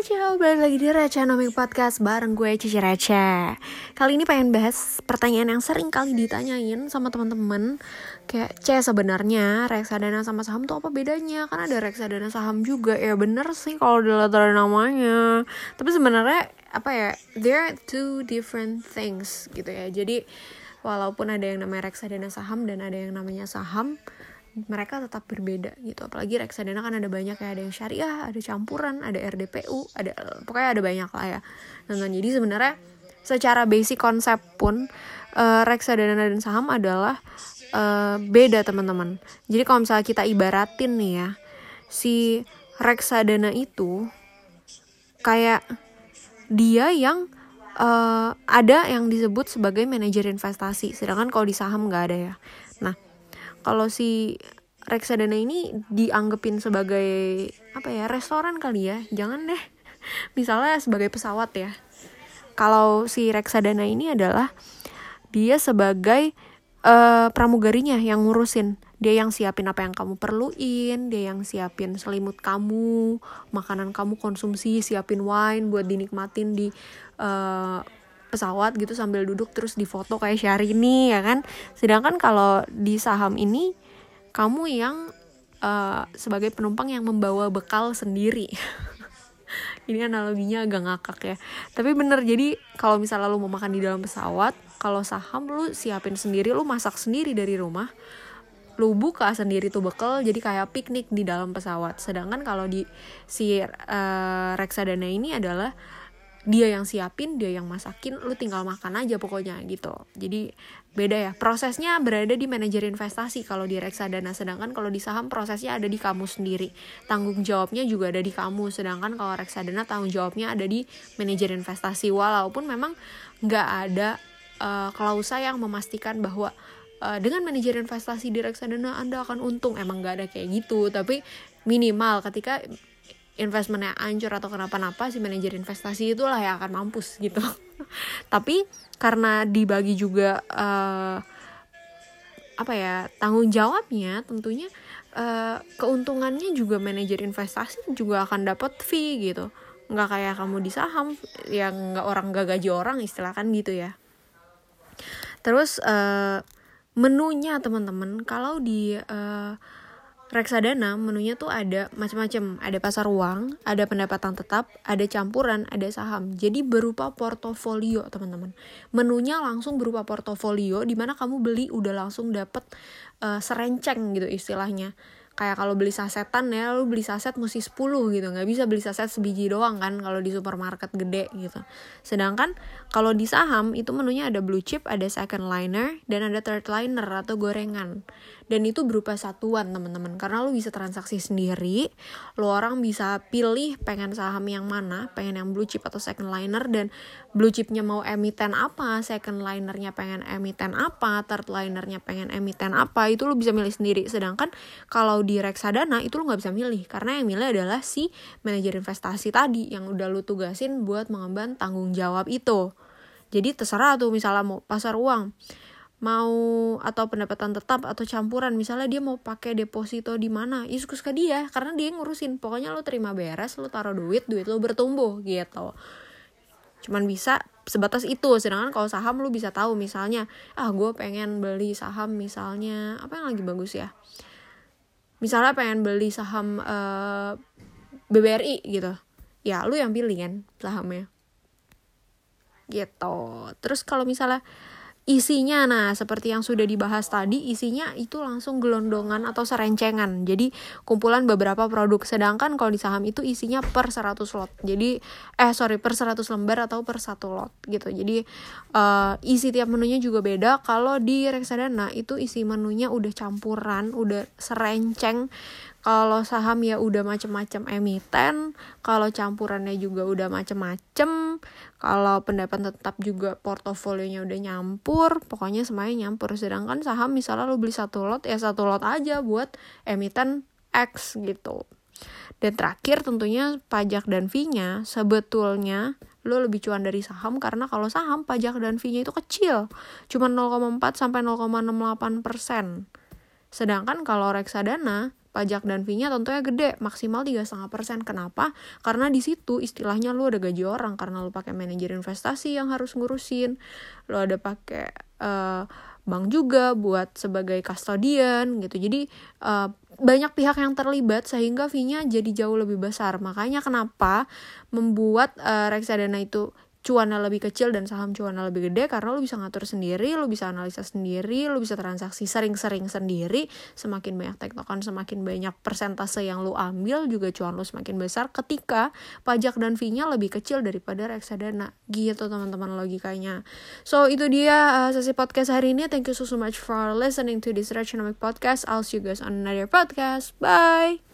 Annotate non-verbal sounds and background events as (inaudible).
ciao, balik lagi di Receh Nomik Podcast bareng gue Cici Receh Kali ini pengen bahas pertanyaan yang sering kali ditanyain sama teman-teman. Kayak, C sebenarnya reksadana sama saham tuh apa bedanya? Kan ada reksadana saham juga, ya bener sih kalau dilihat dari namanya. Tapi sebenarnya apa ya, there are two different things gitu ya. Jadi walaupun ada yang namanya reksadana saham dan ada yang namanya saham mereka tetap berbeda gitu. Apalagi reksadana kan ada banyak ya ada yang syariah ada campuran ada RDPU ada pokoknya ada banyak lah ya. Nah, jadi sebenarnya secara basic konsep pun uh, reksadana dan saham adalah uh, beda teman-teman. Jadi kalau misalnya kita ibaratin nih ya si reksadana itu kayak dia yang uh, ada yang disebut sebagai manajer investasi. Sedangkan kalau di saham nggak ada ya. Nah kalau si reksadana ini dianggapin sebagai apa ya restoran kali ya? Jangan deh. (laughs) Misalnya sebagai pesawat ya. Kalau si reksadana ini adalah dia sebagai uh, pramugarinya yang ngurusin. Dia yang siapin apa yang kamu perluin dia yang siapin selimut kamu makanan kamu konsumsi siapin wine buat dinikmatin di uh, pesawat gitu sambil duduk terus difoto kayak Syahrini ya kan? Sedangkan kalau di saham ini kamu yang uh, sebagai penumpang yang membawa bekal sendiri. (laughs) Ini analoginya agak ngakak ya. Tapi bener jadi kalau misalnya lu mau makan di dalam pesawat kalau saham lu siapin sendiri lu masak sendiri dari rumah lu buka sendiri tuh bekal jadi kayak piknik di dalam pesawat. Sedangkan kalau di si uh, reksadana ini adalah dia yang siapin dia yang masakin lu tinggal makan aja pokoknya gitu. Jadi beda ya. Prosesnya berada di manajer investasi kalau di reksadana. Sedangkan kalau di saham prosesnya ada di kamu sendiri. Tanggung jawabnya juga ada di kamu. Sedangkan kalau reksadana tanggung jawabnya ada di manajer investasi. Walaupun memang nggak ada uh, klausa yang memastikan bahwa uh, dengan manajer investasi di reksadana anda akan untung. Emang nggak ada kayak gitu. Tapi minimal ketika investmentnya ancur atau kenapa-napa si manajer investasi itulah yang akan mampus gitu. (laughs) Tapi karena dibagi juga uh, apa ya tanggung jawabnya tentunya uh, keuntungannya juga manajer investasi juga akan dapat fee gitu. Nggak kayak kamu di saham yang nggak orang nggak gaji orang istilah kan gitu ya. Terus uh, menunya teman-teman kalau di uh, reksadana menunya tuh ada macam-macam. Ada pasar uang ada pendapatan tetap ada campuran ada saham. Jadi berupa portofolio teman-teman. Menunya langsung berupa portofolio di mana kamu beli udah langsung dapet uh, serenceng gitu istilahnya kayak kalau beli sasetan ya lu beli saset mesti 10 gitu. Nggak bisa beli saset sebiji doang kan kalau di supermarket gede gitu. Sedangkan kalau di saham itu menunya ada blue chip ada second liner dan ada third liner atau gorengan. Dan itu berupa satuan teman-teman. Karena lu bisa transaksi sendiri lu orang bisa pilih pengen saham yang mana pengen yang blue chip atau second liner dan blue chipnya mau emiten apa second linernya pengen emiten apa third linernya pengen emiten apa itu lu bisa milih sendiri. Sedangkan kalau di reksadana itu lu nggak bisa milih karena yang milih adalah si manajer investasi tadi yang udah lu tugasin buat mengemban tanggung jawab itu. Jadi terserah tuh misalnya mau pasar uang mau atau pendapatan tetap atau campuran misalnya dia mau pakai deposito di mana ya suka dia karena dia ngurusin. Pokoknya lo terima beres lo taruh duit duit lo bertumbuh gitu cuman bisa sebatas itu. Sedangkan kalau saham lo bisa tahu misalnya ah gue pengen beli saham misalnya apa yang lagi bagus ya? Misalnya pengen beli saham uh, eh, BBRI gitu. Ya lu yang pilih kan sahamnya. Gitu. Terus kalau misalnya isinya nah seperti yang sudah dibahas tadi isinya itu langsung gelondongan atau serencengan. Jadi kumpulan beberapa produk. Sedangkan kalau di saham itu isinya per 100 lot. Jadi eh sorry per 100 lembar atau per satu lot gitu. Jadi uh, isi tiap menunya juga beda. Kalau di reksadana itu isi menunya udah campuran udah serenceng. Kalau saham ya udah macem-macem emiten. Kalau campurannya juga udah macem-macem kalau pendapat tetap juga portofolionya udah nyampur pokoknya semuanya nyampur. Sedangkan saham misalnya lo beli satu lot ya satu lot aja buat emiten X gitu. Dan terakhir tentunya pajak dan fee-nya sebetulnya lo lebih cuan dari saham karena kalau saham pajak dan fee-nya itu kecil. Cuma 0,4 sampai 0,68 persen. Sedangkan kalau reksadana pajak dan fee-nya tentunya gede maksimal tiga setengah persen. Kenapa? Karena di situ istilahnya lu ada gaji orang karena lu pakai manajer investasi yang harus ngurusin. Lu ada pakai uh, bank juga buat sebagai kustodian gitu. Jadi uh, banyak pihak yang terlibat sehingga fee-nya jadi jauh lebih besar. Makanya kenapa membuat uh, reksadana itu cuannya lebih kecil dan saham cuannya lebih gede karena lo bisa ngatur sendiri, lo bisa analisa sendiri, lo bisa transaksi sering-sering sendiri. Semakin banyak tektokan, semakin banyak persentase yang lo ambil juga cuan lo semakin besar ketika pajak dan fee-nya lebih kecil daripada reksadana. Gitu teman-teman logikanya. So itu dia uh, sesi podcast hari ini. Thank you so, so much for listening to this Retronomic podcast. I'll see you guys on another podcast. Bye.